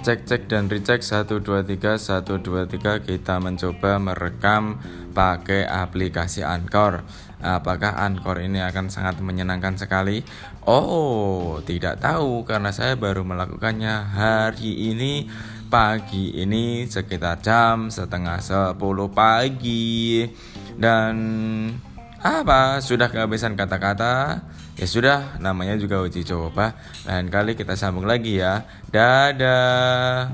Cek cek dan recheck. 1 2 3 1 2 3 kita mencoba merekam pakai aplikasi Anchor. Apakah Anchor ini akan sangat menyenangkan sekali? Oh, tidak tahu karena saya baru melakukannya hari ini. Pagi ini sekitar jam setengah 10 pagi. Dan apa? Sudah kehabisan kata-kata? Ya sudah namanya juga uji coba. Lain kali kita sambung lagi ya. Dadah